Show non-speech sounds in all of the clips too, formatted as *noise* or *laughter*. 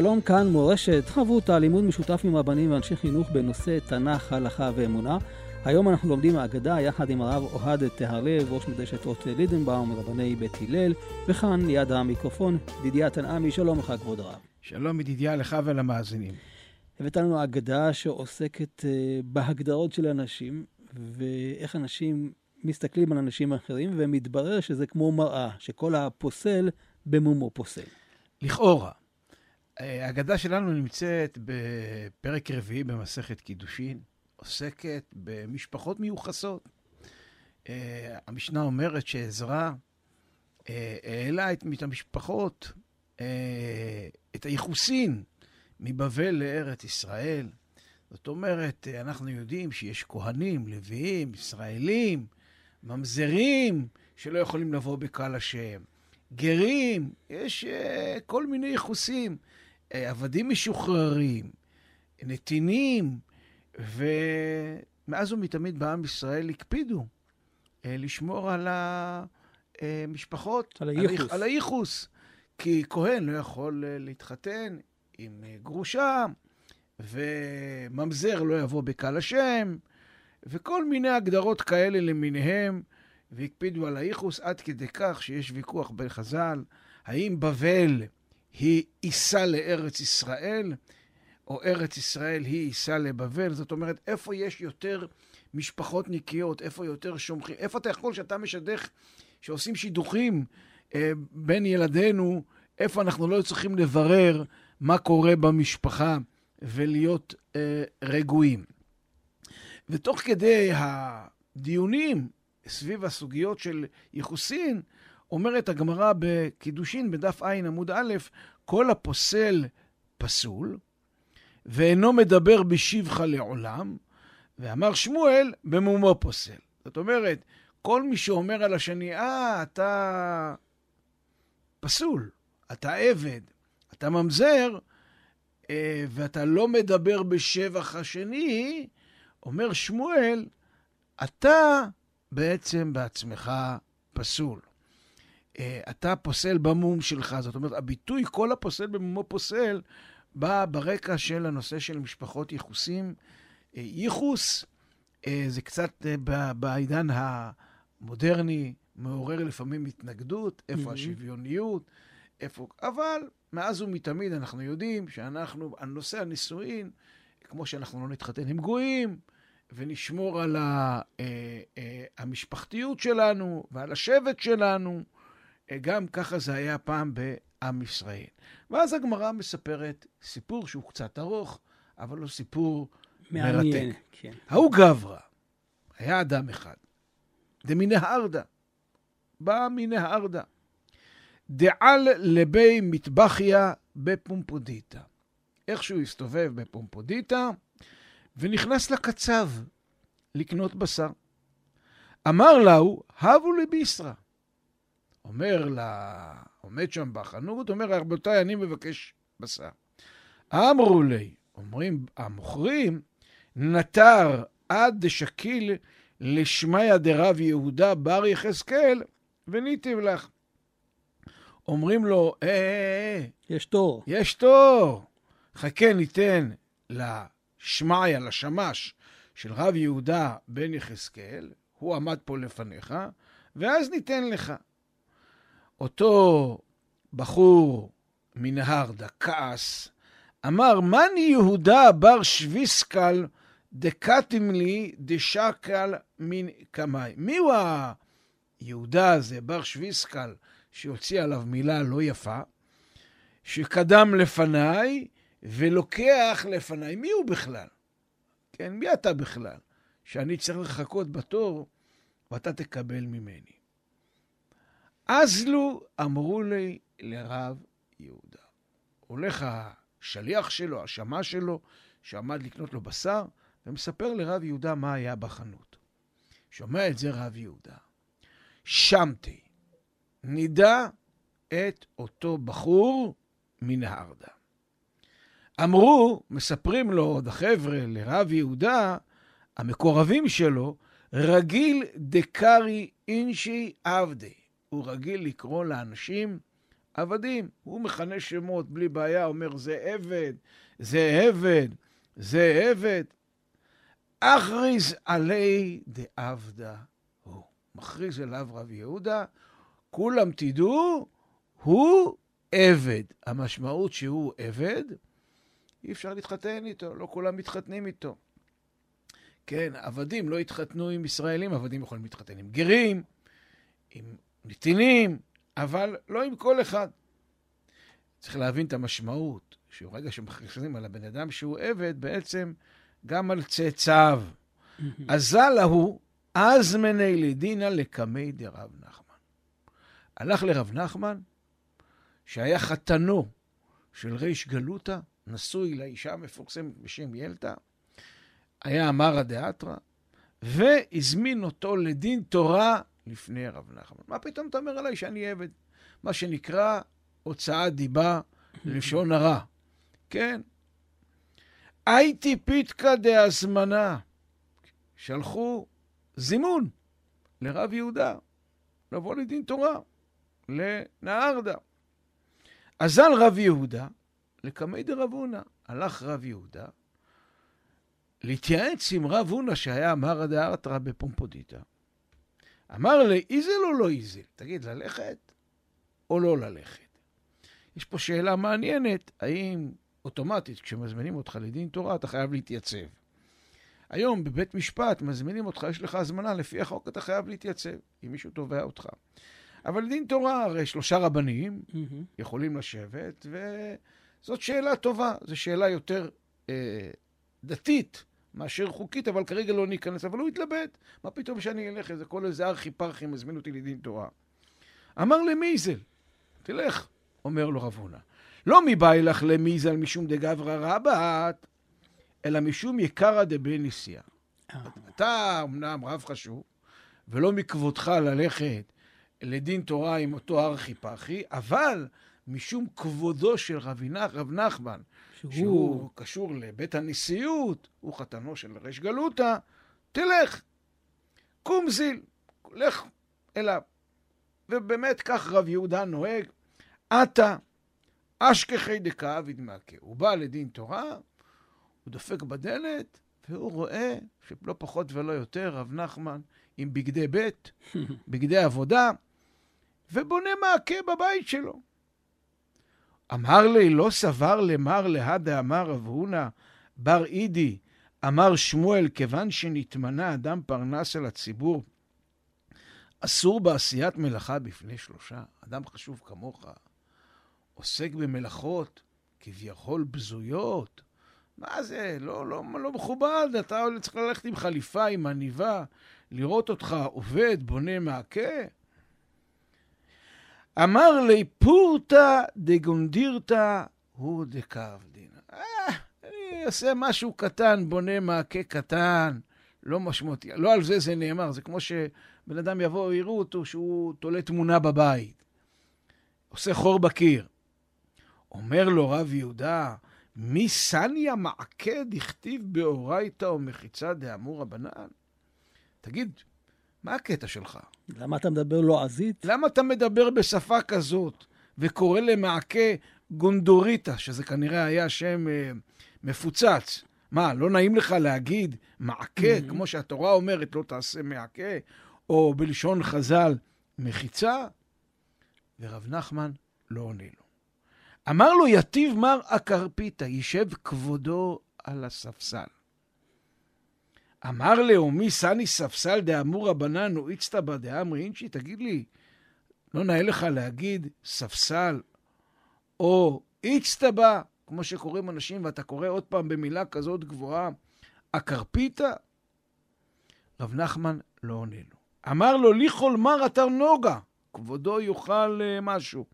שלום כאן מורשת, חברותה, לימוד משותף עם רבנים ואנשי חינוך בנושא תנ"ך, הלכה ואמונה. היום אנחנו לומדים האגדה יחד עם הרב אוהד טהרלב, ראש מדרשת רות לידנבאום, מרבני בית הלל, וכאן ליד המיקרופון, ידידיה תנעמי, שלום לך כבוד הרב. שלום ידידיה לך ולמאזינים. הבאת לנו אגדה שעוסקת uh, בהגדרות של אנשים, ואיך אנשים מסתכלים על אנשים אחרים, ומתברר שזה כמו מראה, שכל הפוסל במומו פוסל. לכאורה. ההגדה שלנו נמצאת בפרק רביעי במסכת קידושין, עוסקת במשפחות מיוחסות. אה, המשנה אומרת שעזרא אה, העלה את המשפחות, אה, את הייחוסין מבבל לארץ ישראל. זאת אומרת, אנחנו יודעים שיש כהנים, לוויים, ישראלים, ממזרים, שלא יכולים לבוא בקהל השם. גרים, יש כל מיני ייחוסים. אה, עבדים משוחררים, נתינים, ומאז ומתמיד בעם ישראל הקפידו אה, לשמור על המשפחות, על הייחוס. על הייחוס. כי כהן לא יכול אה, להתחתן עם גרושה, וממזר לא יבוא בקהל השם, וכל מיני הגדרות כאלה למיניהם, והקפידו על הייחוס עד כדי כך שיש ויכוח בין חז"ל, האם בבל היא עיסה לארץ ישראל, או ארץ ישראל היא עיסה לבבל. זאת אומרת, איפה יש יותר משפחות נקיות, איפה יותר שומחים, איפה אתה יכול שאתה משדך, שעושים שידוכים אה, בין ילדינו, איפה אנחנו לא צריכים לברר מה קורה במשפחה ולהיות אה, רגועים. ותוך כדי הדיונים סביב הסוגיות של ייחוסין, אומרת הגמרא בקידושין, בדף ע עמוד א', כל הפוסל פסול, ואינו מדבר בשבחה לעולם, ואמר שמואל, במומו פוסל. זאת אומרת, כל מי שאומר על השני, אה, אתה פסול, אתה עבד, אתה ממזר, אה, ואתה לא מדבר בשבח השני, אומר שמואל, אתה בעצם בעצמך פסול. אה, אתה פוסל במום שלך. זאת אומרת, הביטוי כל הפוסל במומו פוסל בא ברקע של הנושא של משפחות ייחוסים. אה, ייחוס אה, זה קצת בעידן המודרני, מעורר לפעמים התנגדות, איפה mm-hmm. השוויוניות, איפה... אבל מאז ומתמיד אנחנו יודעים שאנחנו, על נושא הנישואין, כמו שאנחנו לא נתחתן עם גויים, ונשמור על המשפחתיות שלנו ועל השבט שלנו, גם ככה זה היה פעם בעם ישראל. ואז הגמרא מספרת סיפור שהוא קצת ארוך, אבל הוא סיפור מעניין, מרתק. כן. ההוא גברא, היה אדם אחד, דמנהרדעא, בא מנהרדעא, דעל לבי מטבחיא בפומבדיתא. איכשהו הסתובב בפומבדיתא, ונכנס לקצב לקנות בשר. אמר להו, הבו לי בישרא. אומר לה, עומד שם בחנות, אומר, רבותיי, אני מבקש בשר. אמרו ליה, אומרים המוכרים, נטר עד דשקיל לשמיא דרב יהודה בר יחזקאל, וניטיב לך. אומרים לו, אה, אה, אה, יש תור. יש תור. חכה, ניתן לשמיא, לשמש של רב יהודה בן יחזקאל, הוא עמד פה לפניך, ואז ניתן לך. אותו בחור מנהרדה כעס, אמר, מאני יהודה בר שוויסקל דקתים לי דשקל מן קמאי. מי הוא היהודה הזה, בר שוויסקל, שהוציא עליו מילה לא יפה, שקדם לפניי ולוקח לפניי? מי הוא בכלל? כן, מי אתה בכלל? שאני צריך לחכות בתור ואתה תקבל ממני. אז לו אמרו לי לרב יהודה. הולך השליח שלו, השמש שלו, שעמד לקנות לו בשר, ומספר לרב יהודה מה היה בחנות. שומע את זה רב יהודה. שמתי, נידע את אותו בחור מנהרדה. אמרו, מספרים לו עוד החבר'ה לרב יהודה, המקורבים שלו, רגיל דקרי אינשי עבדי. הוא רגיל לקרוא לאנשים עבדים. הוא מכנה שמות בלי בעיה, אומר זה עבד, זה עבד, זה עבד. אכריז עלי דעבדה הוא. מכריז אליו רב יהודה, כולם תדעו, הוא עבד. המשמעות שהוא עבד, אי אפשר להתחתן איתו, לא כולם מתחתנים איתו. כן, עבדים לא התחתנו עם ישראלים, עבדים יכולים להתחתן עם גרים, עם נתינים, אבל לא עם כל אחד. צריך להבין את המשמעות, שברגע שמכריזים על הבן אדם שהוא עבד, בעצם גם על צאצאיו. אזל ההוא, אז מני לדינא לקמי דרב נחמן. הלך לרב נחמן, שהיה חתנו של ריש גלותא, נשוי לאישה המפורסמת בשם ילתא, היה אמרא דאתרא, והזמין אותו לדין תורה לפני רב נחמן. מה פתאום אתה אומר עליי שאני עבד? מה שנקרא הוצאת דיבה, לשון הרע. כן? הייתי פיתקא דהזמנה. שלחו זימון לרב יהודה לבוא לדין תורה, לנהרדה. אזל רב יהודה לקמי דרב הונא. הלך רב יהודה להתייעץ עם רב הונא שהיה אמר דארתרא בפומפודיטה. אמר לי, איזל או לא איזל? תגיד, ללכת או לא ללכת? יש פה שאלה מעניינת, האם אוטומטית כשמזמינים אותך לדין תורה אתה חייב להתייצב? היום בבית משפט מזמינים אותך, יש לך הזמנה, לפי החוק אתה חייב להתייצב, אם מישהו תובע אותך. אבל דין תורה, הרי שלושה רבנים mm-hmm. יכולים לשבת, וזאת שאלה טובה, זו שאלה יותר אה, דתית מאשר חוקית, אבל כרגע לא ניכנס. אבל הוא התלבט, מה פתאום שאני אלך, איזה כל איזה ארכי פרחי מזמין אותי לדין תורה. אמר למיזל, תלך, אומר לו רב הונא. לא מבאי לך למיזל משום דגברא רבת, אלא משום יקרא דבי נסיעה. אה. אתה אמנם רב חשוב, ולא מכבודך ללכת לדין תורה עם אותו ארכי פרחי, אבל משום כבודו של רב נחמן, שהוא... שהוא קשור לבית הנשיאות, הוא חתנו של ריש גלותא, תלך, קום זיל, לך אליו. ובאמת כך רב יהודה נוהג, עתה אשכחי דקה ודמעקה. הוא בא לדין תורה, הוא דופק בדלת, והוא רואה שלא פחות ולא יותר, רב נחמן עם בגדי בית, *laughs* בגדי עבודה, ובונה מעקה בבית שלו. אמר לי, לא סבר למר להדה אמר רב הונא בר אידי, אמר שמואל, כיוון שנתמנה אדם פרנס אל הציבור, אסור בעשיית מלאכה בפני שלושה. אדם חשוב כמוך, עוסק במלאכות כביכול בזויות. מה זה? לא, לא, לא מכובד, אתה צריך ללכת עם חליפה, עם עניבה, לראות אותך עובד, בונה מעקה. אמר לי פורתא דגונדירתא הוא דקרבדין. אה, אני אעשה משהו קטן, בונה מעקה קטן, לא משמעותי. לא על זה זה נאמר, זה כמו שבן אדם יבוא, יראו אותו שהוא תולה תמונה בבית. עושה חור בקיר. אומר לו רב יהודה, מי סניה מעקה דכתיב באורייתא או מחיצה דאמור רבנן? תגיד, מה הקטע שלך? למה אתה מדבר לועזית? למה אתה מדבר בשפה כזאת וקורא למעקה גונדוריטה, שזה כנראה היה שם אה, מפוצץ? מה, לא נעים לך להגיד מעקה, mm-hmm. כמו שהתורה אומרת, לא תעשה מעקה, או בלשון חז"ל, מחיצה? ורב נחמן לא עונה לו. אמר לו, יתיב מר אקרפיתא, יישב כבודו על הספסל. אמר לאומי סני ספסל דאמור רבנן או איצתא בה דאמרי אינשי, תגיד לי, לא נאה לך להגיד ספסל או איצתא בה, כמו שקוראים אנשים, ואתה קורא עוד פעם במילה כזאת גבוהה, אקרפיתא? רב נחמן לא עונה לו. אמר לו, ליכול מר אתר נוגה, כבודו יאכל uh, משהו.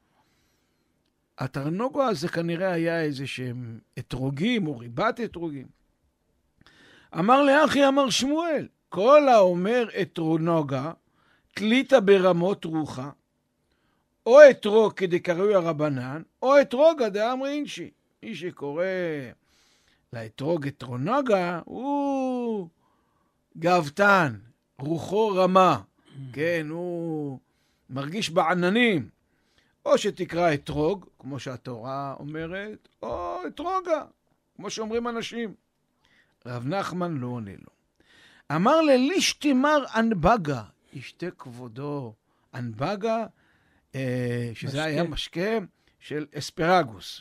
התרנוגו הזה כנראה היה איזה שהם אתרוגים או ריבת אתרוגים. אמר לאחי, אמר שמואל, כל האומר אתרונוגה, תליתה ברמות רוחה, או אתרוג כדקראוי הרבנן, או אתרוגה דאמרי אינשי. מי שקורא לאתרוג אתרונוגה, הוא גאוותן, רוחו רמה, כן, הוא מרגיש בעננים. או שתקרא אתרוג, כמו שהתורה אומרת, או אתרוגה, כמו שאומרים אנשים. רב נחמן לא עונה לו. אמר ללישתימר אנבגה, ישתה כבודו אנבגה, אה, שזה משקה. היה משקה של אספרגוס.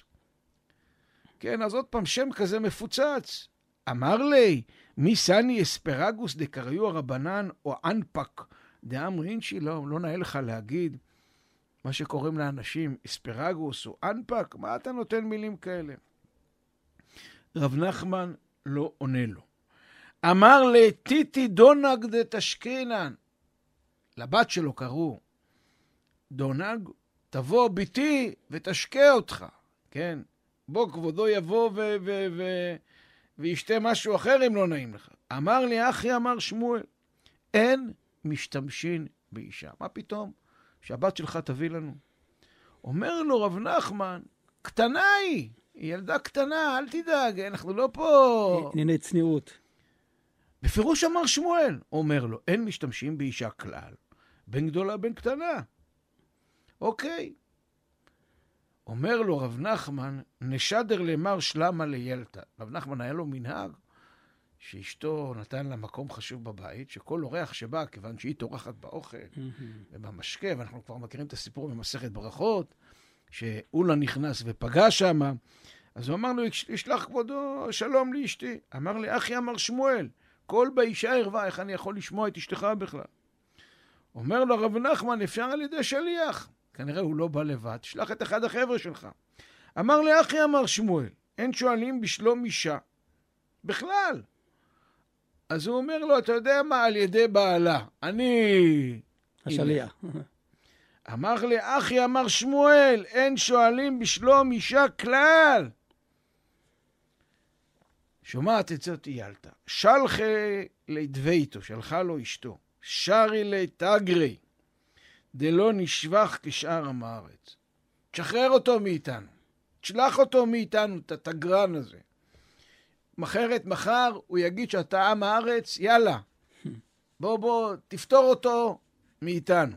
כן, אז עוד פעם, שם כזה מפוצץ. אמר לי, מי סני אספרגוס דקריו הרבנן או אנפק דאמרינשי? לא, לא נאה לך להגיד. מה שקוראים לאנשים אספרגוס או אנפק, מה אתה נותן מילים כאלה? רב נחמן לא עונה לו. אמר לטיטי דונג דתשכינן, לבת שלו קראו דונג, תבוא ביתי ותשקה אותך, כן? בוא כבודו יבוא ו- ו- ו- וישתה משהו אחר אם לא נעים לך. אמר לי אחי, אמר שמואל, אין משתמשין באישה. מה פתאום? שהבת שלך תביא לנו. אומר לו רב נחמן, קטנה היא, היא ילדה קטנה, אל תדאג, אנחנו לא פה... ענייני צניעות. בפירוש אמר שמואל, אומר לו, אין משתמשים באישה כלל, בין גדולה בין קטנה. אוקיי. אומר לו רב נחמן, נשדר למר שלמה לילתא. רב נחמן היה לו מנהג שאשתו נתן לה מקום חשוב בבית, שכל אורח שבא, כיוון שהיא טורחת באוכל ובמשקה, ואנחנו כבר מכירים את הסיפור במסכת ברכות, שאולה נכנס ופגע שם, אז הוא אמר לו, ישלח כבודו שלום לאשתי. אמר לי, אחי אמר שמואל, כל באישה ערווה, איך אני יכול לשמוע את אשתך בכלל? אומר לו רב נחמן, אפשר על ידי שליח. כנראה הוא לא בא לבד, שלח את אחד החבר'ה שלך. אמר לי, אחי אמר שמואל, אין שואלים בשלום אישה. בכלל. אז הוא אומר לו, אתה יודע מה, על ידי בעלה. אני... השליח. אמר לי, אחי, אמר שמואל, אין שואלים בשלום אישה כלל. שומעת את זאת איילתא. שלחה לדביתו, שלחה לו אשתו. שרי לתגרי, דלא נשבח כשאר עם הארץ. תשחרר אותו מאיתנו. תשלח אותו מאיתנו, את התגרן הזה. מחרת, מחר, הוא יגיד שאתה עם הארץ, יאללה. בוא, בוא, תפתור אותו מאיתנו.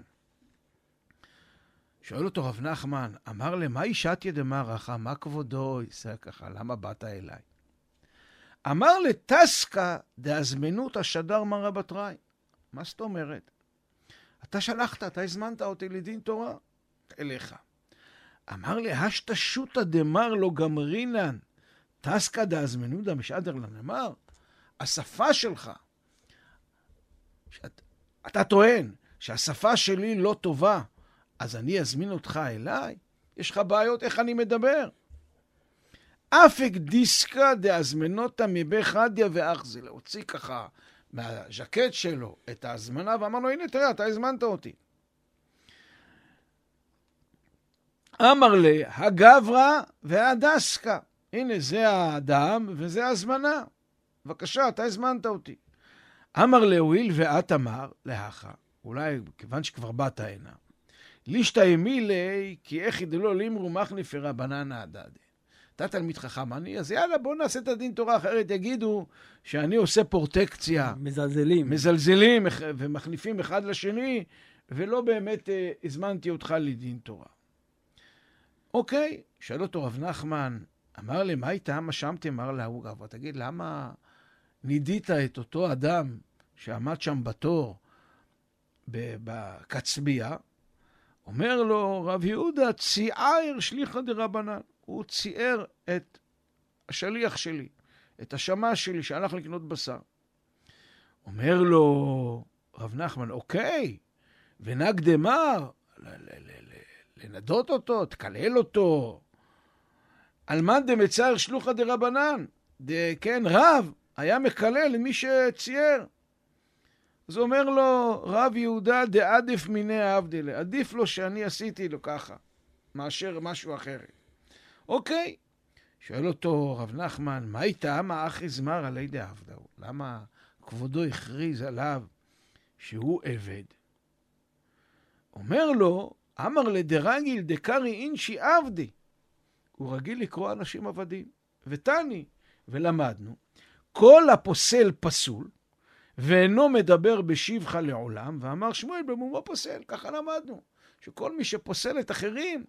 שואל אותו רב נחמן, אמר למה אישתיה דמרחה, מה כבודו יישא ככה, למה באת אליי? אמר לטסקה דאזמנות השדר מרא בתראי. מה זאת אומרת? אתה שלחת, אתה הזמנת אותי לדין תורה אליך. אמר לי, שותא דמר לא גמרינן, טסקא דאזמנודא משעדר לנמר. השפה שלך, שאת, אתה טוען שהשפה שלי לא טובה, אז אני אזמין אותך אליי? יש לך בעיות איך אני מדבר. אפק דיסקא דאזמנותא מבי חדיא ואחזי, להוציא ככה מהז'קט שלו את ההזמנה ואמר לו, הנה תראה, אתה הזמנת אותי. אמר לי, הגברא והדסקא. הנה, זה האדם וזה ההזמנה. בבקשה, אתה הזמנת אותי. אמר להואיל ואת אמר, להכה, אולי כיוון שכבר באת הנה, לישתא אמילי, כי איך ידלו לימרו מחניפי רבנן הדדי. אתה תלמיד חכם, אני, אז יאללה, בוא נעשה את הדין תורה, אחרת יגידו שאני עושה פורטקציה. מזלזלים. מזלזלים ומחניפים אחד לשני, ולא באמת אה, הזמנתי אותך לדין תורה. אוקיי, שאל אותו רב נחמן, אמר לי, מה איתה? מה שמתי? אמר להוא גבוה, תגיד, למה נידית את אותו אדם שעמד שם בתור בקצבייה? אומר לו רב יהודה, ציער שליחא דרבנן. הוא ציער את השליח שלי, את השמש שלי שהלך לקנות בשר. אומר לו רב נחמן, אוקיי, ונג דמר, לנדות אותו, תקלל אותו. על מאן דמצער שלוחא דרבנן, כן, רב היה מקלל למי שצייר. אז אומר לו רב יהודה דעדיף מיני עבדלה, עדיף לו שאני עשיתי לו ככה, מאשר משהו אחר. אוקיי, שואל אותו רב נחמן, מה איתה מה אחי זמר עלי דעבדהו? למה כבודו הכריז עליו שהוא עבד? אומר לו, אמר לדרגיל דקרי אינשי עבדי. הוא רגיל לקרוא אנשים עבדים. ותני, ולמדנו, כל הפוסל פסול, ואינו מדבר בשבחה לעולם, ואמר שמואל במומו פוסל, ככה למדנו, שכל מי שפוסל את אחרים,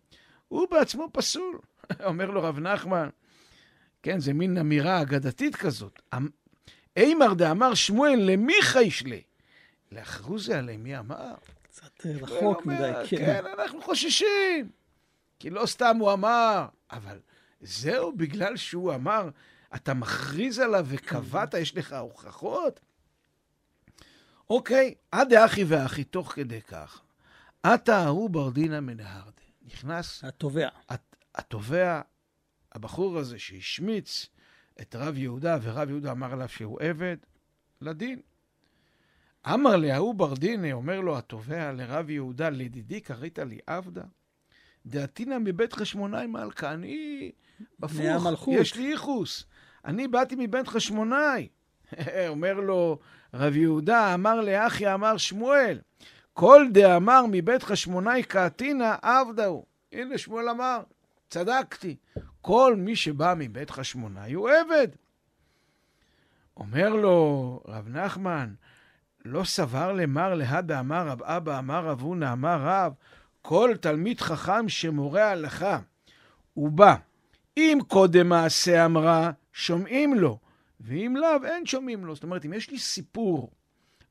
הוא בעצמו פסול. *laughs* אומר לו רב נחמן, כן, זה מין אמירה אגדתית כזאת. אמ, אימר דאמר שמואל למיכה ישלה. לאחרוזה עלי מי אמר? קצת אה, רחוק מדי, כן. כן, אנחנו חוששים. כי לא סתם הוא אמר, אבל זהו בגלל שהוא אמר, אתה מכריז עליו וקבעת, יש לך הוכחות? אוקיי, עד האחי ואחי, תוך כדי כך. עתה ההוא ברדינא מנהרדה. נכנס... התובע. התובע, הבחור הזה שהשמיץ את רב יהודה, ורב יהודה אמר עליו שהוא עבד, לדין. אמר להוא ברדינא, אומר לו התובע לרב יהודה, לדידי קראת לי עבדה? דעתינא מבית חשמונאי מלכה, אני הפוך, יש לי ייחוס. אני באתי מבית חשמונאי. *laughs* אומר לו רב יהודה, אמר לאחי, אמר שמואל, כל דאמר מבית חשמונאי קעתינא עבדה הוא. הנה שמואל אמר, צדקתי. כל מי שבא מבית חשמונאי הוא עבד. אומר לו רב נחמן, לא סבר למר להא דאמר רב אבא אמר רב הונא אמר רב, כל תלמיד חכם שמורה הלכה, הוא בא. אם קודם מעשה אמרה, שומעים לו, ואם לאו, אין שומעים לו. זאת אומרת, אם יש לי סיפור,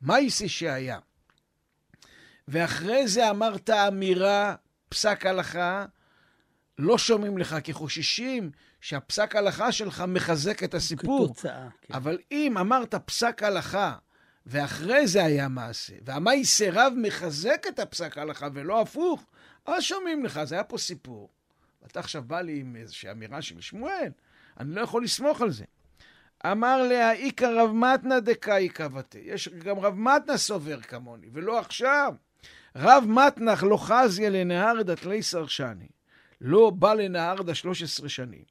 יעשה שהיה? ואחרי זה אמרת אמירה, פסק הלכה, לא שומעים לך, כי חוששים שהפסק הלכה שלך מחזק את הסיפור. כתוצאה, כן. אבל אם אמרת פסק הלכה, ואחרי זה היה מעשה, והמאי סירב מחזק את הפסק ההלכה ולא הפוך, אז שומעים לך, זה היה פה סיפור. ואתה עכשיו בא לי עם איזושהי אמירה של שמואל, אני לא יכול לסמוך על זה. אמר לה, איכא רב מתנא דקאי קבתי. יש גם רב מתנא סובר כמוני, ולא עכשיו. רב מתנח לא חזיה לנהרדה תלי סרשני. לא בא לנהרדה 13 שנים.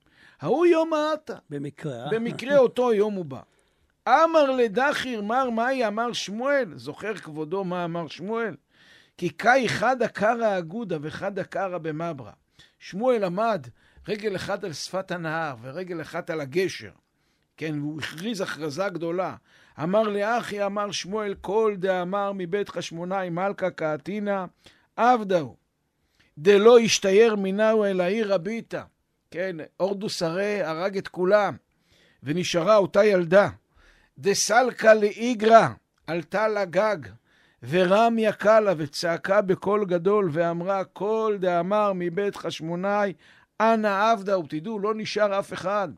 ההוא יום העתה. במקרה. אה? במקרה אותו יום הוא בא. אמר לדחיר מר מאי אמר שמואל, זוכר כבודו מה אמר שמואל? כי קאי חדא קרא אגודה וחדא קרא במברה. שמואל עמד רגל אחת על שפת הנהר ורגל אחת על הגשר. כן, והוא הכריז הכרזה גדולה. אמר לאחי, אמר שמואל, כל דאמר מבית חשמונאי מלכה קעתינא, עבדהו. דלא ישתייר מנהו אל העיר הביטה. כן, אורדוס הרי הרג את כולם, ונשארה אותה ילדה. דסלקה לאיגרא, עלתה לגג, ורם יקה לה, וצעקה בקול גדול, ואמרה, כל דאמר מבית חשמונאי, אנא עבדה, ותדעו, לא נשאר אף אחד,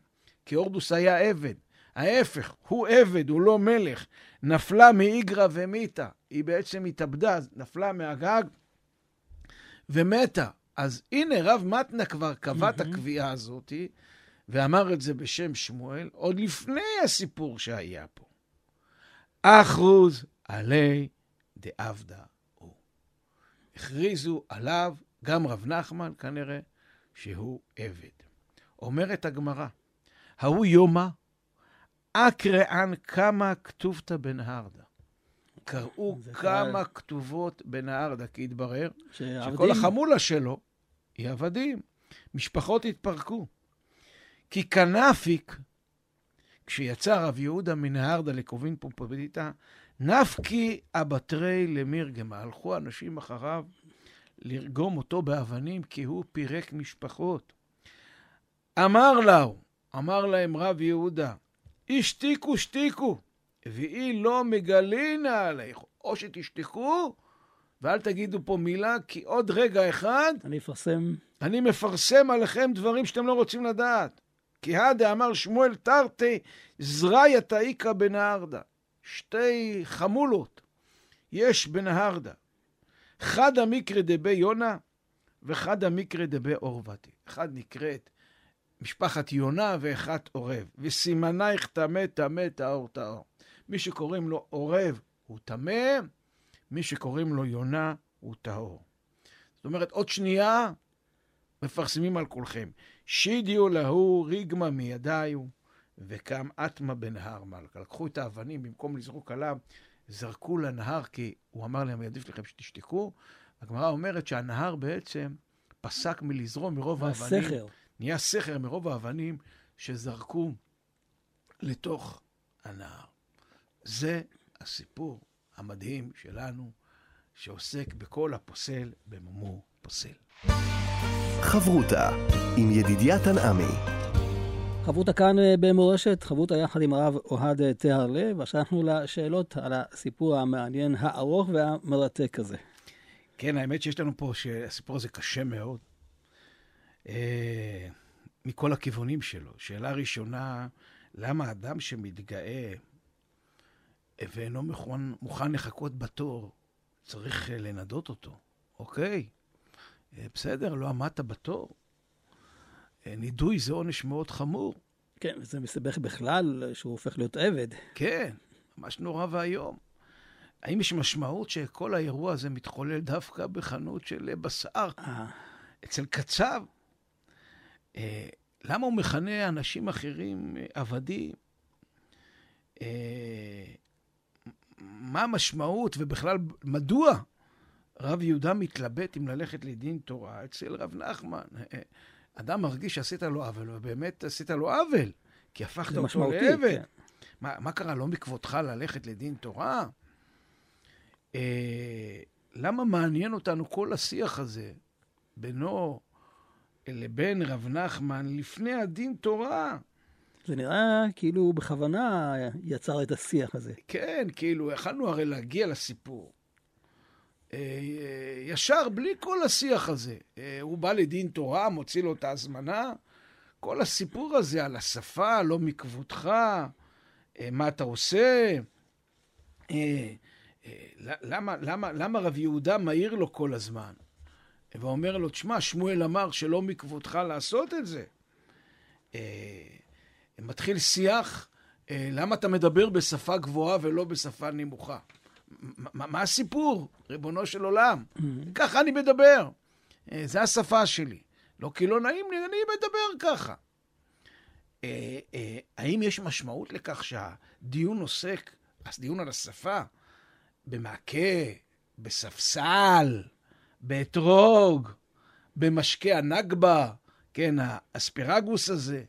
כי הורדוס היה עבד. ההפך, הוא עבד, הוא לא מלך. נפלה מאיגרא ומיתה. היא בעצם התאבדה, נפלה מהגג ומתה. אז הנה, רב מתנה כבר קבע את הקביעה הזאתי, ואמר את זה בשם שמואל, עוד לפני הסיפור שהיה פה. אחוז עלי דעבדה הוא. הכריזו עליו, גם רב נחמן כנראה, שהוא עבד. אומרת הגמרא, ההוא יומא אקראן כמה כתובתא בנהרדה. קראו כמה כבר... כתובות בנהרדה, כי התברר שעבדים... שכל החמולה שלו היא עבדים. משפחות התפרקו. כי כנפיק, כשיצא רב יהודה מנהרדה לקובין פומפדיתא, נפקי אבטרי למירגמה. הלכו אנשים אחריו לרגום אותו באבנים, כי הוא פירק משפחות. אמר להו, אמר להם רב יהודה, השתיקו שתיקו, ואי לא מגלינה עליך. או שתשתקו, ואל תגידו פה מילה, כי עוד רגע אחד... אני אפרסם... אני מפרסם עליכם דברים שאתם לא רוצים לדעת. כי הדה אמר שמואל תרתי זרעיה תאיקה בנהרדה. שתי חמולות יש בנהרדה. חד המקרא דבי יונה וחד המקרא דבי עורבתי. אחד נקראת משפחת יונה ואחד עורב. וסימנייך טמא טמא טהור טהור. מי שקוראים לו עורב, הוא טמא, מי שקוראים לו יונה הוא טהור. זאת אומרת, עוד שנייה מפרסמים על כולכם. שידיו להו ריגמה מידיו, וקם אטמה בנהר מלכה. לקחו את האבנים, במקום לזרוק עליו, זרקו לנהר, כי הוא אמר להם, עדיף לכם שתשתקו. הגמרא אומרת שהנהר בעצם פסק מלזרום מרוב האבנים. הסכר. נהיה סכר מרוב האבנים שזרקו לתוך הנהר. זה הסיפור המדהים שלנו, שעוסק בכל הפוסל במומו פוסל. חברותה עם ידידיה תנעמי. חברותה כאן אה, במורשת, חברותה יחד עם הרב אוהד אה, תהרלב. עכשיו אנחנו לשאלות על הסיפור המעניין, הארוך והמרתק הזה. כן, האמת שיש לנו פה שהסיפור הזה קשה מאוד. אה, מכל הכיוונים שלו. שאלה ראשונה, למה אדם שמתגאה ואינו מוכן, מוכן לחכות בתור, צריך אה, לנדות אותו? אוקיי, אה, בסדר, לא עמדת בתור. אה, נידוי זה עונש מאוד חמור. כן, וזה מסבך בכלל שהוא הופך להיות עבד. כן, ממש נורא ואיום. האם יש משמעות שכל האירוע הזה מתחולל דווקא בחנות של בשר? אה, אצל קצב? אה, למה הוא מכנה אנשים אחרים אה, עבדים? אה, מה המשמעות ובכלל מדוע רב יהודה מתלבט אם ללכת לדין תורה אצל רב נחמן? אדם מרגיש שעשית לו עוול, ובאמת עשית לו עוול, כי הפכת אותו לעבד. כן. מה, מה קרה, לא מכבודך ללכת לדין תורה? אה, למה מעניין אותנו כל השיח הזה בינו לבין רב נחמן לפני הדין תורה? זה נראה כאילו הוא בכוונה יצר את השיח הזה. כן, כאילו, יכלנו הרי להגיע לסיפור. אה, אה, ישר, בלי כל השיח הזה. אה, הוא בא לדין תורה, מוציא לו את ההזמנה. כל הסיפור הזה על השפה, לא מכבודך, מה אתה עושה. למה, למה, למה רב יהודה מעיר לו כל הזמן? ואומר לו, תשמע, שמואל אמר שלא מכבודך לעשות את זה. אה, מתחיל שיח, אה, למה אתה מדבר בשפה גבוהה ולא בשפה נמוכה? מה, מה הסיפור, ריבונו של עולם? ככה אני מדבר. אה, זה השפה שלי. לא כי לא נעים לי, אני מדבר ככה. האם יש משמעות לכך שהדיון עוסק, הדיון על השפה, במעקה, בספסל, באתרוג, במשקה הנגבה, כן, האספרגוס הזה?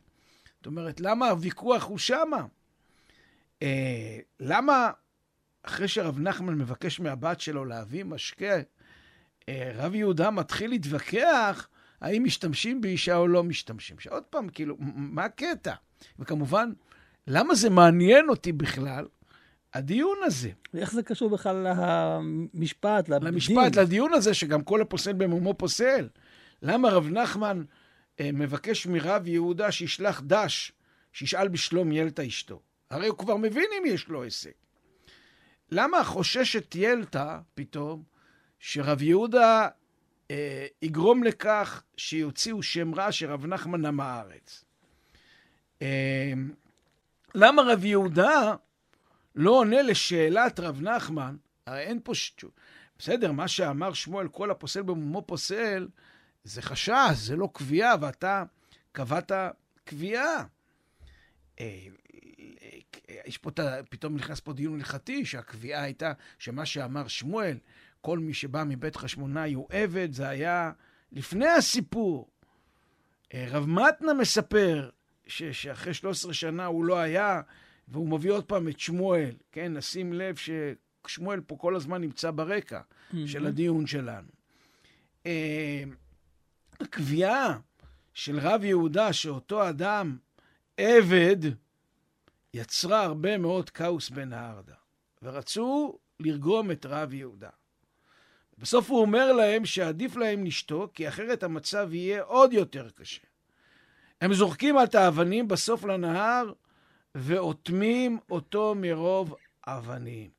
זאת אומרת, למה הוויכוח הוא שמה? אה, למה אחרי שרב נחמן מבקש מהבת שלו להביא משקה, אה, רב יהודה מתחיל להתווכח האם משתמשים באישה או לא משתמשים. שעוד פעם, כאילו, מה הקטע? וכמובן, למה זה מעניין אותי בכלל, הדיון הזה? ואיך זה קשור בכלל למשפט, לדין? למשפט, לדיון הזה, שגם כל הפוסל במומו פוסל. למה רב נחמן אה, מבקש מרב יהודה שישלח דש, שישאל בשלום ילתא אשתו? הרי הוא כבר מבין אם יש לו עסק. למה חוששת ילתא פתאום שרב יהודה אה, יגרום לכך שיוציאו שם רע שרב נחמן עם הארץ? אה, למה רב יהודה לא עונה לשאלת רב נחמן? הרי אין פה שטות. בסדר, מה שאמר שמואל, כל הפוסל במומו פוסל, זה חשש, זה לא קביעה, ואתה קבעת קביעה. אה, יש פה, פתאום נכנס פה דיון הלכתי, שהקביעה הייתה שמה שאמר שמואל, כל מי שבא מבית חשמונאי הוא עבד, זה היה לפני הסיפור. אה, רב מתנה מספר ש, שאחרי 13 שנה הוא לא היה, והוא מביא עוד פעם את שמואל, כן? נשים לב ששמואל פה כל הזמן נמצא ברקע של הדיון שלנו. אה, הקביעה של רב יהודה שאותו אדם עבד, יצרה הרבה מאוד כאוס בן הארדה, ורצו לרגום את רב יהודה. בסוף הוא אומר להם שעדיף להם לשתוק, כי אחרת המצב יהיה עוד יותר קשה. הם זורקים את האבנים בסוף לנהר ואוטמים אותו מרוב אבנים.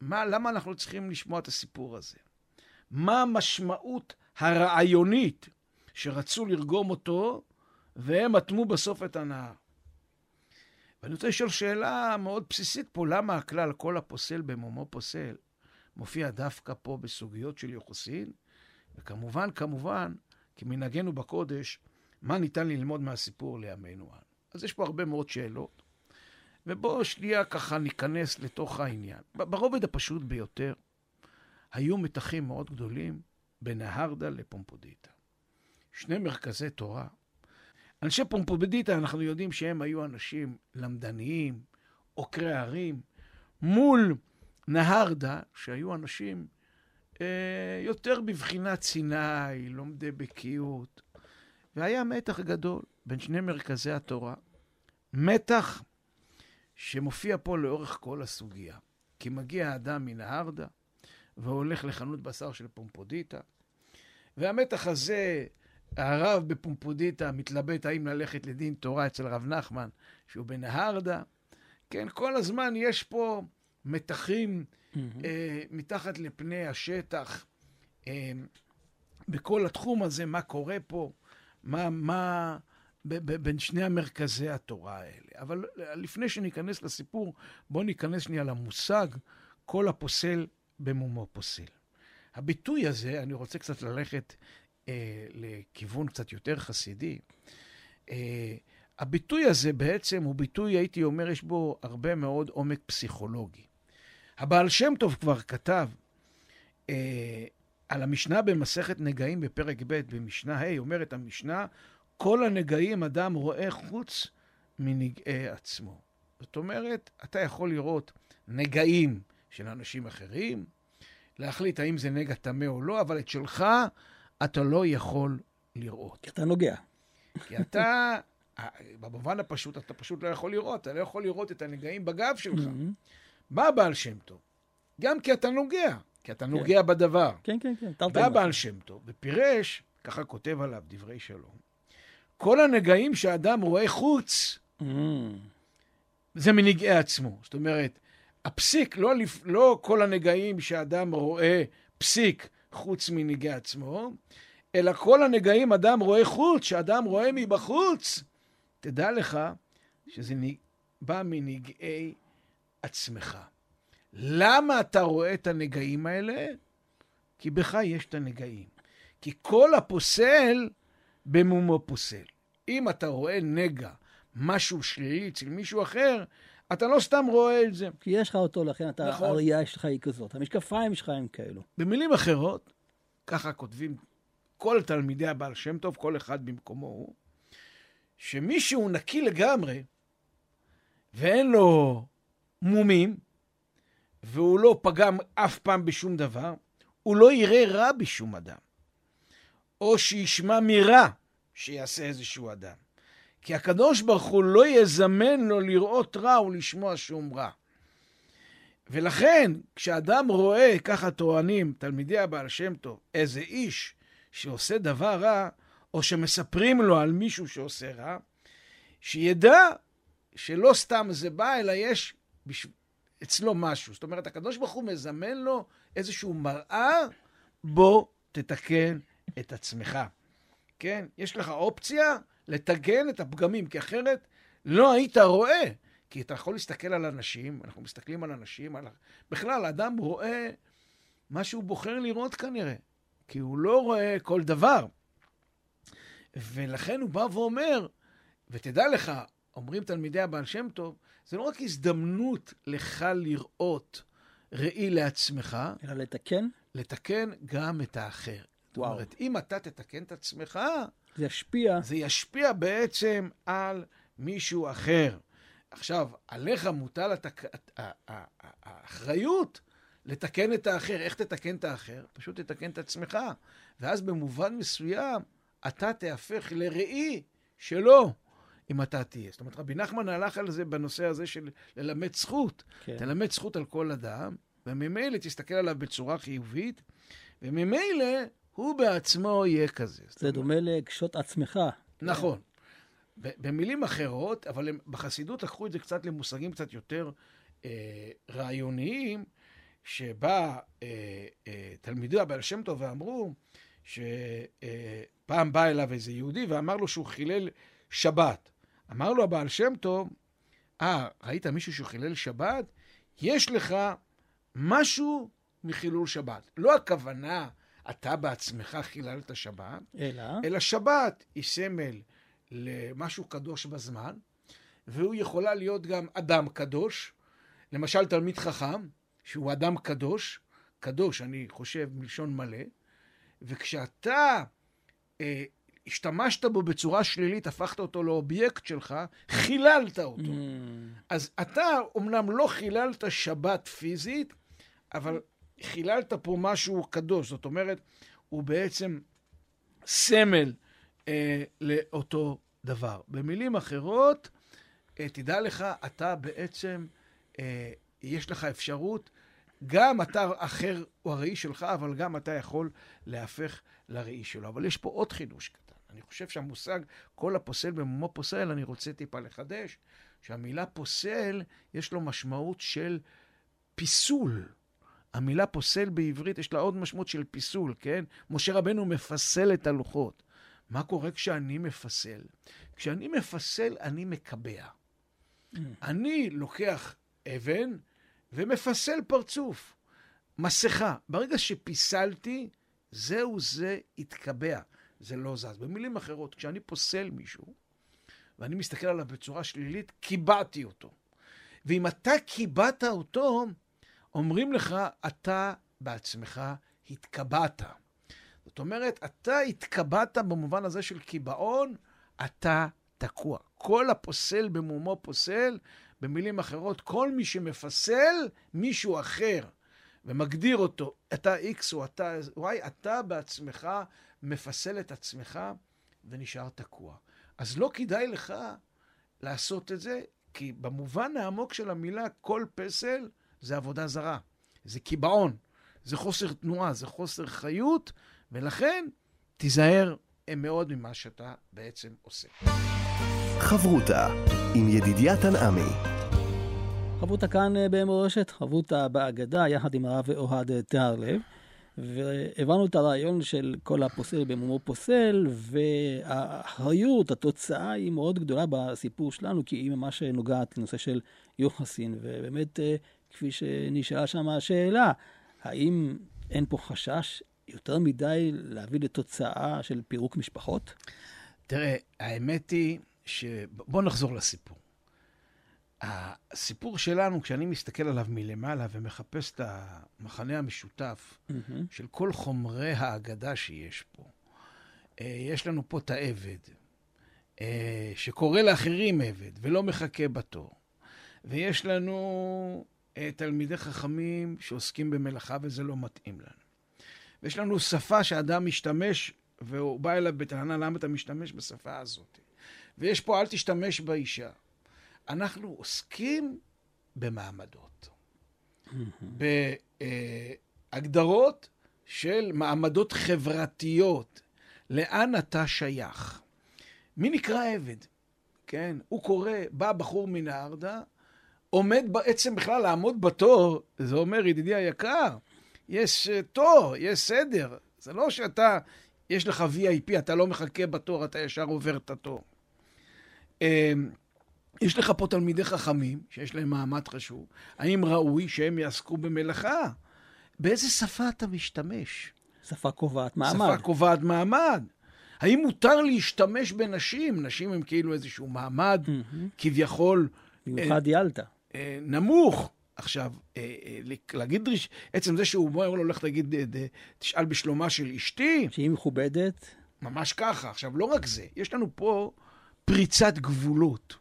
מה, למה אנחנו צריכים לשמוע את הסיפור הזה? מה המשמעות הרעיונית שרצו לרגום אותו, והם אטמו בסוף את הנהר? ואני רוצה לשאול שאלה מאוד בסיסית פה, למה הכלל כל הפוסל במומו פוסל מופיע דווקא פה בסוגיות של יוחסין? וכמובן, כמובן, כמנהגנו בקודש, מה ניתן ללמוד מהסיפור לימינו אנו? אז יש פה הרבה מאוד שאלות, ובואו שנייה ככה ניכנס לתוך העניין. ברובד הפשוט ביותר, היו מתחים מאוד גדולים בין ההרדה לפומפודיטה. שני מרכזי תורה. אנשי פומפודיטה, אנחנו יודעים שהם היו אנשים למדניים, עוקרי ערים, מול נהרדה, שהיו אנשים אה, יותר בבחינת סיני, לומדי בקיאות. והיה מתח גדול בין שני מרכזי התורה. מתח שמופיע פה לאורך כל הסוגיה. כי מגיע האדם מנהרדעא והולך לחנות בשר של פומבדיתא, והמתח הזה, הרב בפומבדיתא מתלבט האם ללכת לדין תורה אצל רב נחמן, שהוא בנהרדעא. כן, כל הזמן יש פה מתחים mm-hmm. אה, מתחת לפני השטח, אה, בכל התחום הזה, מה קורה פה, מה, מה, בין שני המרכזי התורה האלה. אבל לפני שניכנס לסיפור, בואו ניכנס שנייה למושג כל הפוסל במומו פוסל. הביטוי הזה, אני רוצה קצת ללכת אה, לכיוון קצת יותר חסידי. אה, הביטוי הזה בעצם הוא ביטוי, הייתי אומר, יש בו הרבה מאוד עומק פסיכולוגי. הבעל שם טוב כבר כתב אה, על המשנה במסכת נגעים בפרק ב', במשנה ה', אומרת המשנה, כל הנגעים אדם רואה חוץ מנגעי עצמו. זאת אומרת, אתה יכול לראות נגעים של אנשים אחרים, להחליט האם זה נגע טמא או לא, אבל את שלך אתה לא יכול לראות. כי אתה נוגע. כי אתה, במובן הפשוט, אתה פשוט לא יכול לראות. אתה לא יכול לראות את הנגעים בגב שלך. Mm-hmm. בא בעל שם טוב, גם כי אתה נוגע, כי אתה כן. נוגע בדבר. כן, כן, כן. בא בעל שם טוב ופירש, ככה כותב עליו דברי שלום, כל הנגעים שאדם רואה חוץ, mm. זה מנגעי עצמו. זאת אומרת, הפסיק, לא, לא כל הנגעים שאדם רואה פסיק חוץ מנגעי עצמו, אלא כל הנגעים אדם רואה חוץ, שאדם רואה מבחוץ. תדע לך שזה בא מנגעי עצמך. למה אתה רואה את הנגעים האלה? כי בך יש את הנגעים. כי כל הפוסל במומו פוסל. אם אתה רואה נגע, משהו שלילי אצל מישהו אחר, אתה לא סתם רואה את זה. כי יש לך אותו, לכן אתה, נכון. הראייה שלך היא כזאת. המשקפיים שלך הם כאלו. במילים אחרות, ככה כותבים כל תלמידי הבעל שם טוב, כל אחד במקומו הוא, שמישהו נקי לגמרי, ואין לו מומים, והוא לא פגם אף פעם בשום דבר, הוא לא יראה רע בשום אדם. או שישמע מרע שיעשה איזשהו אדם. כי הקדוש ברוך הוא לא יזמן לו לראות רע ולשמוע שום רע. ולכן, כשאדם רואה, ככה טוענים תלמידי הבעל שם טוב, איזה איש שעושה דבר רע, או שמספרים לו על מישהו שעושה רע, שידע שלא סתם זה בא, אלא יש בש... אצלו משהו. זאת אומרת, הקדוש ברוך הוא מזמן לו איזשהו מראה, בוא תתקן את עצמך. כן? יש לך אופציה לתקן את הפגמים, כי אחרת לא היית רואה. כי אתה יכול להסתכל על אנשים, אנחנו מסתכלים על אנשים, על... בכלל, אדם רואה מה שהוא בוחר לראות כנראה, כי הוא לא רואה כל דבר. ולכן הוא בא ואומר, ותדע לך, אומרים תלמידי הבעל שם טוב, זה לא רק הזדמנות לך לראות ראי לעצמך, אלא לתקן? לתקן גם את האחר. זאת אומרת, אם אתה תתקן את עצמך, זה ישפיע. זה ישפיע בעצם על מישהו אחר. עכשיו, עליך מוטל התק... האחריות לתקן את האחר. איך תתקן את האחר? פשוט תתקן את עצמך. ואז במובן מסוים, אתה תהפך לראי שלו. אם אתה תהיה. זאת אומרת, רבי נחמן הלך על זה בנושא הזה של ללמד זכות. כן. תלמד זכות על כל אדם, וממילא תסתכל עליו בצורה חיובית, וממילא הוא בעצמו יהיה כזה. זה דומה לקשות עצמך. נכון. במילים אחרות, אבל הם, בחסידות לקחו את זה קצת למושגים קצת יותר אה, רעיוניים, שבא אה, אה, תלמידי הבעל שם טוב ואמרו שפעם אה, בא אליו איזה יהודי ואמר לו שהוא חילל שבת. אמר לו הבעל שם טוב, אה, ראית מישהו שחילל שבת? יש לך משהו מחילול שבת. לא הכוונה, אתה בעצמך חיללת שבת, אלא? אלא שבת היא סמל למשהו קדוש בזמן, והוא יכולה להיות גם אדם קדוש, למשל תלמיד חכם, שהוא אדם קדוש, קדוש, אני חושב, מלשון מלא, וכשאתה אה, השתמשת בו בצורה שלילית, הפכת אותו לאובייקט שלך, חיללת אותו. Mm, אז אתה אומנם לא חיללת שבת פיזית, אבל חיללת פה משהו קדוש. זאת אומרת, הוא בעצם סמל אה, לאותו דבר. במילים אחרות, אה, תדע לך, אתה בעצם, אה, יש לך אפשרות, גם אתה אחר הוא הראי שלך, אבל גם אתה יכול להפך לראי שלו. אבל יש פה עוד חידוש קטן. אני חושב שהמושג כל הפוסל במומו פוסל, אני רוצה טיפה לחדש, שהמילה פוסל, יש לו משמעות של פיסול. המילה פוסל בעברית, יש לה עוד משמעות של פיסול, כן? משה רבנו מפסל את הלוחות. מה קורה כשאני מפסל? כשאני מפסל, אני מקבע. אני לוקח אבן ומפסל פרצוף, מסכה. ברגע שפיסלתי, זהו זה התקבע, זה לא זז. במילים אחרות, כשאני פוסל מישהו, ואני מסתכל עליו בצורה שלילית, קיבעתי אותו. ואם אתה קיבעת אותו, אומרים לך, אתה בעצמך התקבעת. זאת אומרת, אתה התקבעת במובן הזה של קיבעון, אתה תקוע. כל הפוסל במומו פוסל, במילים אחרות, כל מי שמפסל מישהו אחר ומגדיר אותו, אתה X או אתה Y, אתה בעצמך מפסל את עצמך ונשאר תקוע. אז לא כדאי לך לעשות את זה, כי במובן העמוק של המילה, כל פסל זה עבודה זרה, זה קיבעון, זה חוסר תנועה, זה חוסר חיות, ולכן תיזהר מאוד ממה שאתה בעצם עושה. חברותה עם ידידיה תנעמי. חברותה כאן אה, במורשת, חברותה באגדה, יחד עם הרב אוהד אה, תיארלב. והבנו את הרעיון של כל הפוסל במומו פוסל, והאחריות, התוצאה היא מאוד גדולה בסיפור שלנו, כי היא ממש נוגעת לנושא של יוחסין. ובאמת, אה, כפי שנשאלה שם השאלה, האם אין פה חשש יותר מדי להביא לתוצאה של פירוק משפחות? תראה, האמת היא ש... בוא נחזור לסיפור. הסיפור שלנו, כשאני מסתכל עליו מלמעלה ומחפש את המחנה המשותף Mm-hmm. של כל חומרי האגדה שיש פה, אה, יש לנו פה את העבד, אה, שקורא לאחרים עבד ולא מחכה בתור. ויש לנו תלמידי חכמים שעוסקים במלאכה וזה לא מתאים לנו. ויש לנו שפה שאדם משתמש, והוא בא אליו בטענה למה אתה משתמש בשפה הזאת. ויש פה אל תשתמש באישה. אנחנו עוסקים במעמדות. בהגדרות של מעמדות חברתיות. לאן אתה שייך? מי נקרא עבד? כן, הוא קורא, בא בחור מן הארדה, עומד בעצם בכלל לעמוד בתור, זה אומר, ידידי היקר, יש אה, תור, יש סדר. זה לא שאתה, יש לך VIP, אתה לא מחכה בתור, אתה ישר עובר את התור. אה, יש לך פה תלמידי חכמים, שיש להם מעמד חשוב. האם ראוי שהם יעסקו במלאכה? באיזה שפה אתה משתמש? שפה קובעת מעמד. שפה קובעת מעמד. האם מותר להשתמש בנשים? נשים הם כאילו איזשהו מעמד מהמם. כביכול במיוחד ילתא. אה, נמוך. עכשיו, אה, אה, להגיד, דריש- עצם זה שהוא אומר לו, לך תגיד, אה, אה, תשאל בשלומה של אשתי, שהיא מכובדת, ממש ככה. עכשיו, לא רק זה, יש לנו פה פריצת גבולות.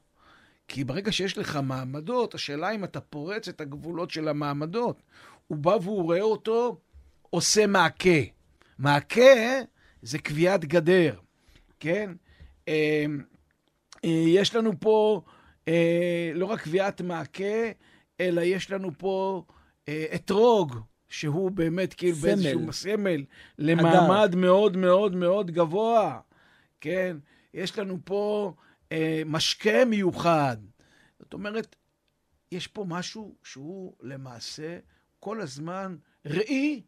כי ברגע שיש לך מעמדות, השאלה אם אתה פורץ את הגבולות של המעמדות. הוא בא והוא רואה אותו עושה מעקה. מעקה זה קביעת גדר, כן? יש לנו פה אה, לא רק קביעת מעקה, אלא יש לנו פה אה, אתרוג, שהוא באמת כאילו סמל. באיזשהו סמל למעמד מאוד מאוד מאוד גבוה, כן? יש לנו פה אה, משקה מיוחד. זאת אומרת, יש פה משהו שהוא למעשה כל הזמן ראי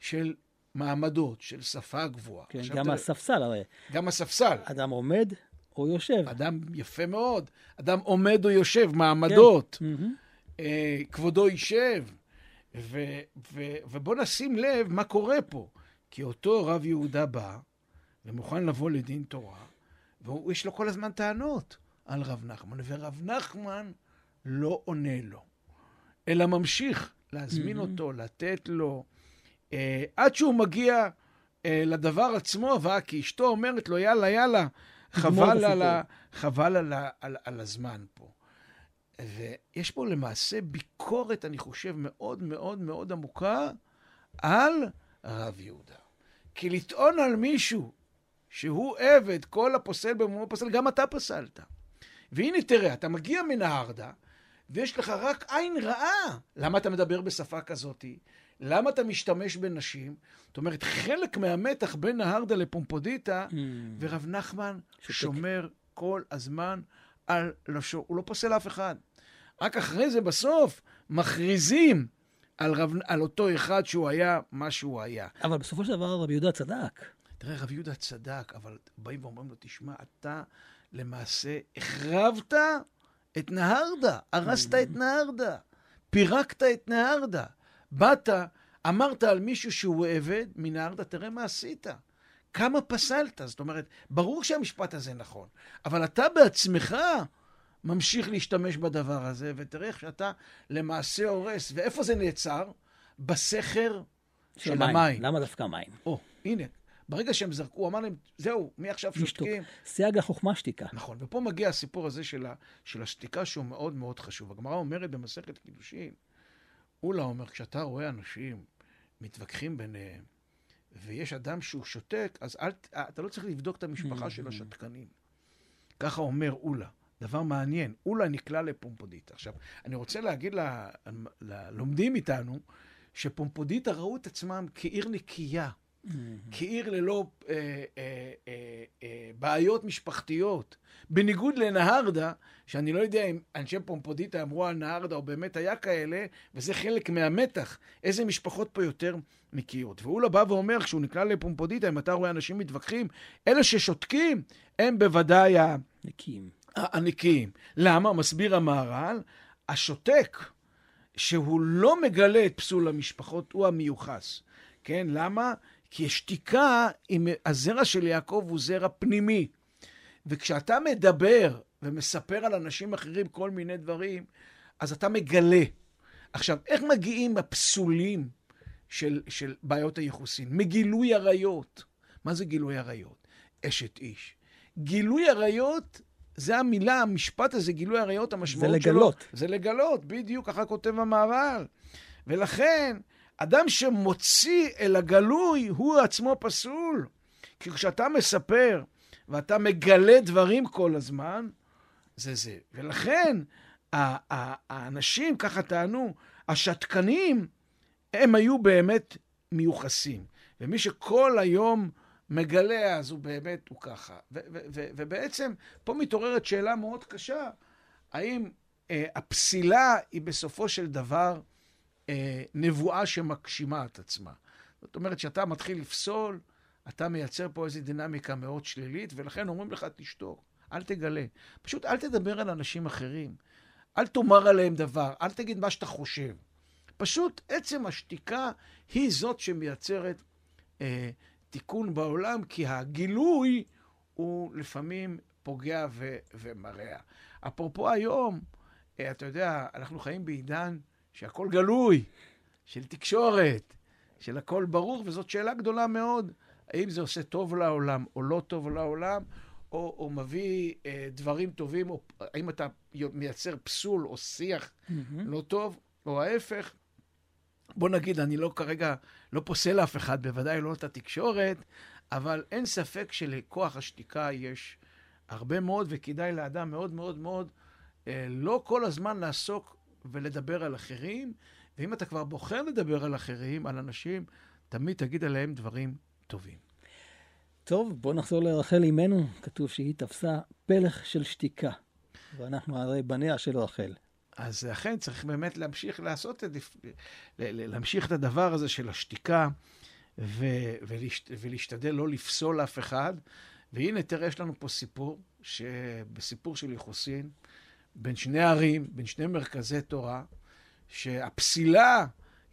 של מעמדות, של שפה גבוהה. כן, גם תראה, הספסל הרי. גם הספסל. אדם עומד, או יושב. אדם יפה מאוד. אדם עומד או יושב, מעמדות. כן. אה, כבודו יישב. ו, ו, ובוא נשים לב מה קורה פה. כי אותו רב יהודה בא ומוכן לבוא לדין תורה, ויש לו כל הזמן טענות על רב נחמן, ורב נחמן לא עונה לו, אלא ממשיך להזמין Mhm. אותו, לתת לו, אה, עד שהוא מגיע אה, לדבר עצמו, ואה, כי אשתו אומרת לו, יאללה, יאללה, חבל, על, ה. חבל על, ה, על, על הזמן פה. ויש פה למעשה ביקורת, אני חושב, מאוד מאוד מאוד עמוקה על רב יהודה. כי לטעון על מישהו שהוא עבד, כל הפוסל במומו פוסל, גם אתה פסלת. והנה תראה, אתה מגיע מנהרדה, ויש לך רק עין רעה. למה אתה מדבר בשפה כזאת? למה אתה משתמש בנשים? זאת אומרת, חלק מהמתח בין נהרדה לפומפודיטה, מהמם. ורב נחמן שותק. שומר כל הזמן על לשון. הוא לא פוסל אף אחד. רק אחרי זה, בסוף, מכריזים על, רב, על אותו אחד שהוא היה מה שהוא היה. אבל בסופו של דבר רבי יהודה צדק. תראה, רב יהודה צדק, אבל באים ואומרים לו, תשמע, אתה למעשה החרבת את נהרדה, הרסת את נהרדה, פירקת את נהרדה. באת, אמרת על מישהו שהוא עבד מנהרדה, תראה מה עשית. כמה פסלת. זאת אומרת, ברור שהמשפט הזה נכון, אבל אתה בעצמך ממשיך להשתמש בדבר הזה, ותראה איך שאתה למעשה הורס. ואיפה זה נעצר? בסכר של המים. למה דווקא מים? או, הנה, ברגע שהם זרקו, הוא אמר להם, זהו, מעכשיו. שותקים. סייג החוכמה שתיקה. נכון, ופה מגיע הסיפור הזה של, ה, של השתיקה שהוא מאוד מאוד חשוב. הגמרא אומרת במסכת קידושין, אולה אומר, כשאתה רואה אנשים מתווכחים ביניהם, ויש אדם שהוא שותק, אז אל, ת- אתה לא צריך לבדוק את המשפחה של השתקנים. ככה אומר אולה. דבר מעניין, אולה נקלע לפומפודיטה. עכשיו, אני רוצה להגיד ללומדים איתנו, שפומפודיטה ראו את עצמם כעיר נקייה. כעיר ללא אה, אה, אה, אה, בעיות משפחתיות. בניגוד לנהרדה, שאני לא יודע אם אנשי פומפודיטה אמרו על נהרדה או באמת היה כאלה, וזה חלק מהמתח. איזה משפחות פה יותר נקיות. ואולה בא ואומר, כשהוא נקלע לפומפודיטה, אם אתה רואה אנשים מתווכחים, אלה ששותקים הם בוודאי ה... נקיים. הנקיים. למה? מסביר המהר"ל, השותק, שהוא לא מגלה את פסול המשפחות, הוא המיוחס. כן? למה? כי שתיקה, עם הזרע של יעקב הוא זרע פנימי. וכשאתה מדבר ומספר על אנשים אחרים כל מיני דברים, אז אתה מגלה. עכשיו, איך מגיעים הפסולים של, של בעיות הייחוסין? מגילוי עריות. מה זה גילוי עריות? אשת איש. גילוי עריות, זה המילה, המשפט הזה, גילוי עריות, המשמעות זה שלו. לגלות. זה לגלות, בדיוק, ככה כותב המהר"ל. ולכן, אדם שמוציא אל הגלוי, הוא עצמו פסול. כי כשאתה מספר ואתה מגלה דברים כל הזמן, זה זה. ולכן, האנשים, ככה טענו, השתקנים, הם היו באמת מיוחסים. ומי שכל היום מגלה, אז הוא באמת, הוא ככה. ובעצם, פה מתעוררת שאלה מאוד קשה, האם אה, הפסילה היא בסופו של דבר אה, נבואה שמגשימה את עצמה. זאת אומרת, כשאתה מתחיל לפסול, אתה מייצר פה איזו דינמיקה מאוד שלילית, ולכן אומרים לך, תשתוק, אל תגלה. פשוט אל תדבר על אנשים אחרים. אל תאמר עליהם דבר, אל תגיד מה שאתה חושב. פשוט עצם השתיקה היא זאת שמייצרת אה, תיקון בעולם, כי הגילוי הוא לפעמים פוגע ו- ומרע. אפרופו היום, אה, אתה יודע, אנחנו חיים בעידן שהכל גלוי, של תקשורת, של הכל ברור, וזאת שאלה גדולה מאוד. האם זה עושה טוב לעולם או לא טוב לעולם, או, או מביא אה, דברים טובים, או האם אתה מייצר פסול או שיח לא טוב, או ההפך. בוא נגיד, אני לא כרגע, לא פוסל אף אחד, בוודאי לא את התקשורת, אבל אין ספק שלכוח השתיקה יש הרבה מאוד, וכדאי לאדם מאוד מאוד מאוד אה, לא כל הזמן לעסוק ולדבר על אחרים, ואם אתה כבר בוחר לדבר על אחרים, על אנשים, תמיד תגיד עליהם דברים טובים. טוב, בוא נחזור לרחל אימנו. כתוב שהיא תפסה פלח של שתיקה. ואנחנו הרי בניה של רחל. אז אכן צריך באמת להמשיך לעשות את, להמשיך את הדבר הזה של השתיקה, ו, ולהשת, ולהשתדל לא לפסול אף אחד, והנה, תראה, יש לנו פה סיפור, שבסיפור של יחוסין, בין שני ערים, בין שני מרכזי תורה, שהפסילה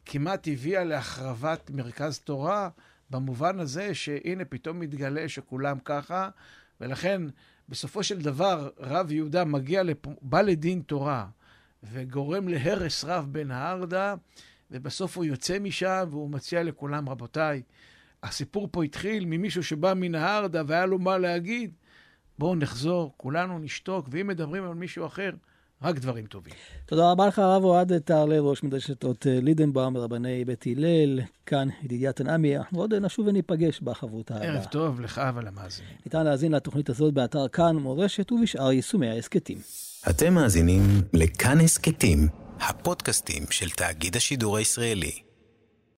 כמעט הביאה להחרבת מרכז תורה, במובן הזה שהנה פתאום מתגלה שכולם ככה, ולכן בסופו של דבר רב יהודה מגיע, לפ... בא לדין תורה וגורם להרס רב בן הארדה, ובסוף הוא יוצא משם והוא מציע לכולם, רבותיי, הסיפור פה התחיל ממישהו שבא מן הארדה והיה לו מה להגיד, בואו נחזור, כולנו נשתוק, ואם מדברים על מישהו אחר, רק דברים טובים. תודה רבה לך, הרב אוהד טהרלב, ראש מדרשת אות לידנבאום, רבני בית הלל, כאן ידידיה תנעמי. אנחנו עוד נשוב וניפגש בחברות הבאה. ערב טוב לך ולמאזינים. ניתן להאזין לתוכנית הזאת באתר כאן מורשת ובשאר יישומי ההסכתים. אתם מאזינים לכאן הסכתים, הפודקאסטים של תאגיד השידור הישראלי.